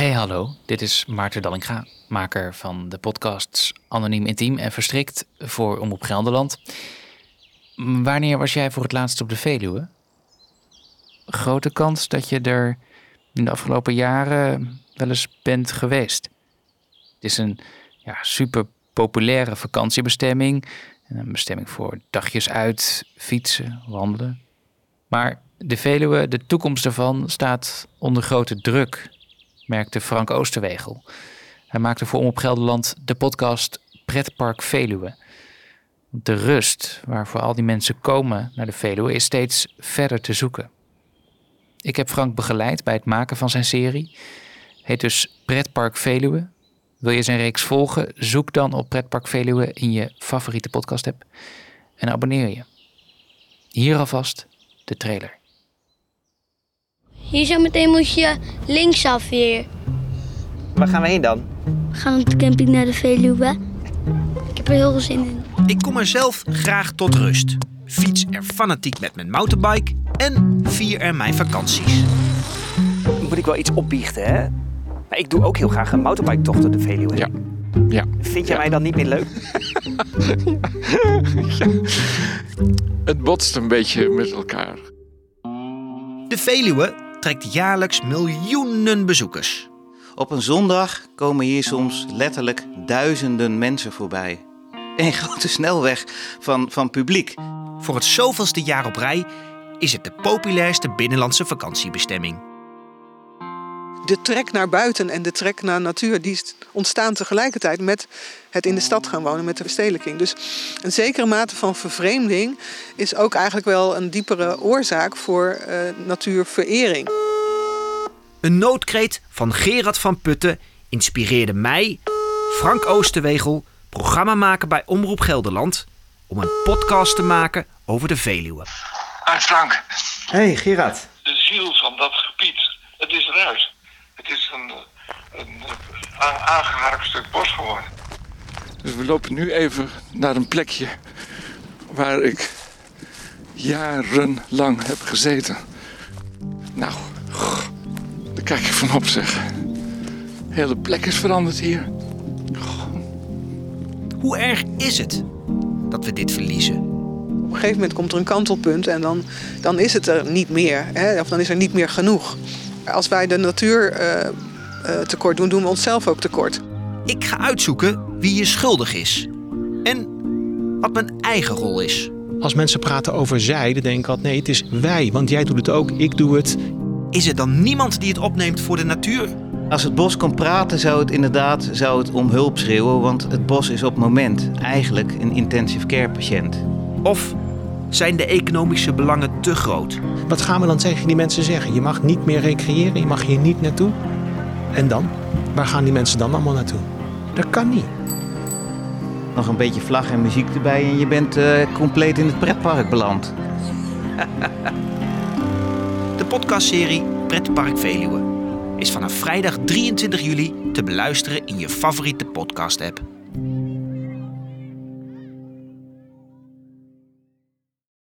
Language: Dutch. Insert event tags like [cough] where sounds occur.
Hey hallo, dit is Maarten Dallinga, maker van de podcasts Anoniem Intiem en Verstrikt voor Omroep Gelderland. Wanneer was jij voor het laatst op de Veluwe? Grote kans dat je er in de afgelopen jaren wel eens bent geweest. Het is een ja, super populaire vakantiebestemming. En Een bestemming voor dagjes uit, fietsen, wandelen. Maar de Veluwe, de toekomst daarvan, staat onder grote druk, merkte Frank Oosterwegel. Hij maakte voor Omroep Gelderland de podcast Pretpark Veluwe. De rust waarvoor al die mensen komen naar de Veluwe is steeds verder te zoeken. Ik heb Frank begeleid bij het maken van zijn serie. Heet dus Pretpark Veluwe. Wil je zijn reeks volgen? Zoek dan op Pretpark Veluwe in je favoriete podcast app en abonneer je. Hier alvast de trailer. Hier zo meteen moet je linksaf weer. Waar gaan we heen dan? We gaan op de camping naar de Veluwe. Ik heb er heel veel zin in. Ik kom er zelf graag tot rust. Fiets er fanatiek met mijn mountainbike en vier er mijn vakanties. Moet ik wel iets opbiechten, hè? Maar ik doe ook heel graag een mountainbike-tocht door de Veluwe. Ja. Ja. Vind jij mij dan niet meer leuk? [laughs] Het botst een beetje met elkaar. De Veluwe trekt jaarlijks miljoenen bezoekers. Op een zondag komen hier soms letterlijk duizenden mensen voorbij. Een [laughs] grote snelweg van, van publiek. Voor het zoveelste jaar op rij is het de populairste binnenlandse vakantiebestemming. De trek naar buiten en de trek naar natuur, die ontstaan tegelijkertijd met het in de stad gaan wonen, met de verstedelijking. Dus een zekere mate van vervreemding is ook eigenlijk wel een diepere oorzaak voor eh, natuurverering. Een noodkreet van Gerard van Putten inspireerde mij, Frank Oosterwegel, programmamaker bij Omroep Gelderland, om een podcast te maken over de Veluwe. Hi Frank, Hey Gerard. de ziel van dat gebied, het is eruit. Het is een, een, a- aangeharkt stuk bos geworden. Dus we lopen nu even naar een plekje waar ik jarenlang heb gezeten. Nou, daar kijk ik van op zeg. De hele plek is veranderd hier. Hoe erg is het dat we dit verliezen? Op een gegeven moment komt er een kantelpunt en dan, dan is het er niet meer. Hè? Of dan is er niet meer genoeg. Als wij de natuur eh, eh, tekort doen, doen we onszelf ook tekort. Ik ga uitzoeken wie hier schuldig is en wat mijn eigen rol is. Als mensen praten over zij, dan denk ik altijd nee, het is wij. Want jij doet het ook, ik doe het. Is er dan niemand die het opneemt voor de natuur? Als het bos kon praten, zou het inderdaad zou het om hulp schreeuwen. Want het bos is op het moment eigenlijk een intensive care patiënt. Of zijn de economische belangen te groot? Wat gaan we dan tegen die mensen zeggen? Je mag niet meer recreëren, je mag hier niet naartoe. En dan? Waar gaan die mensen dan allemaal naartoe? Dat kan niet. Nog een beetje vlag en muziek erbij en je bent eh, compleet in het pretpark beland. [laughs] De podcastserie Pretpark Veluwe is vanaf vrijdag 23 juli te beluisteren in je favoriete podcast-app.